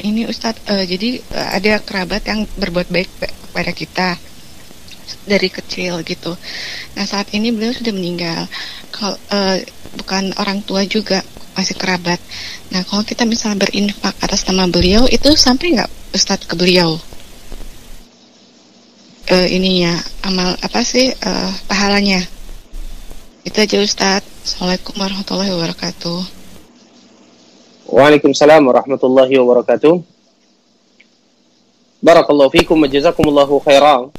Ini Ustadz, uh, jadi uh, ada kerabat yang berbuat baik kepada kita dari kecil gitu. Nah saat ini beliau sudah meninggal. Kalau uh, bukan orang tua juga masih kerabat. Nah kalau kita misalnya berinfak atas nama beliau itu sampai nggak Ustadz ke beliau? Uh, ininya amal apa sih uh, pahalanya? Itu aja Ustadz. Assalamualaikum warahmatullahi wabarakatuh. Waalaikumsalam warahmatullahi wabarakatuh. Barakallahu fikum wa jazakumullahu khairan.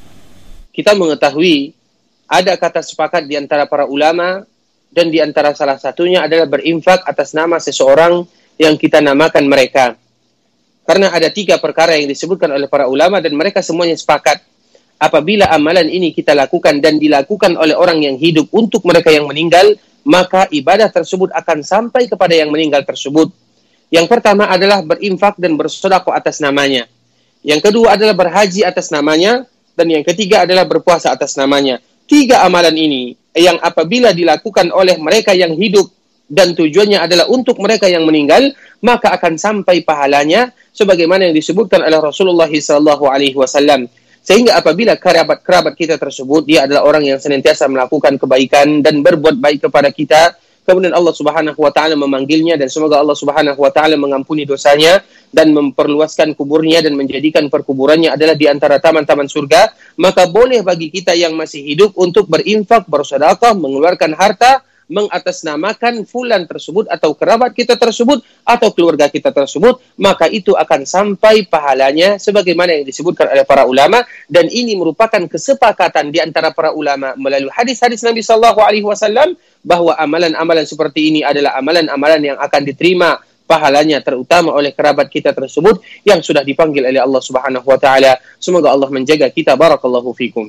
Kita mengetahui ada kata sepakat di antara para ulama dan di antara salah satunya adalah berinfak atas nama seseorang yang kita namakan mereka. Karena ada tiga perkara yang disebutkan oleh para ulama dan mereka semuanya sepakat. Apabila amalan ini kita lakukan dan dilakukan oleh orang yang hidup untuk mereka yang meninggal, maka ibadah tersebut akan sampai kepada yang meninggal tersebut yang pertama adalah berinfak dan bersedekah atas namanya. Yang kedua adalah berhaji atas namanya dan yang ketiga adalah berpuasa atas namanya. Tiga amalan ini yang apabila dilakukan oleh mereka yang hidup dan tujuannya adalah untuk mereka yang meninggal, maka akan sampai pahalanya sebagaimana yang disebutkan oleh Rasulullah wasallam. Sehingga apabila kerabat-kerabat kita tersebut dia adalah orang yang senantiasa melakukan kebaikan dan berbuat baik kepada kita, kemudian Allah Subhanahu wa taala memanggilnya dan semoga Allah Subhanahu wa taala mengampuni dosanya dan memperluaskan kuburnya dan menjadikan perkuburannya adalah di antara taman-taman surga, maka boleh bagi kita yang masih hidup untuk berinfak, bersedekah, mengeluarkan harta mengatasnamakan fulan tersebut atau kerabat kita tersebut atau keluarga kita tersebut maka itu akan sampai pahalanya sebagaimana yang disebutkan oleh para ulama. Dan ini merupakan kesepakatan di antara para ulama melalui hadis-hadis Nabi sallallahu alaihi wasallam bahwa amalan-amalan seperti ini adalah amalan-amalan yang akan diterima pahalanya terutama oleh kerabat kita tersebut yang sudah dipanggil oleh Allah Subhanahu wa taala. Semoga Allah menjaga kita. Barakallahu fikum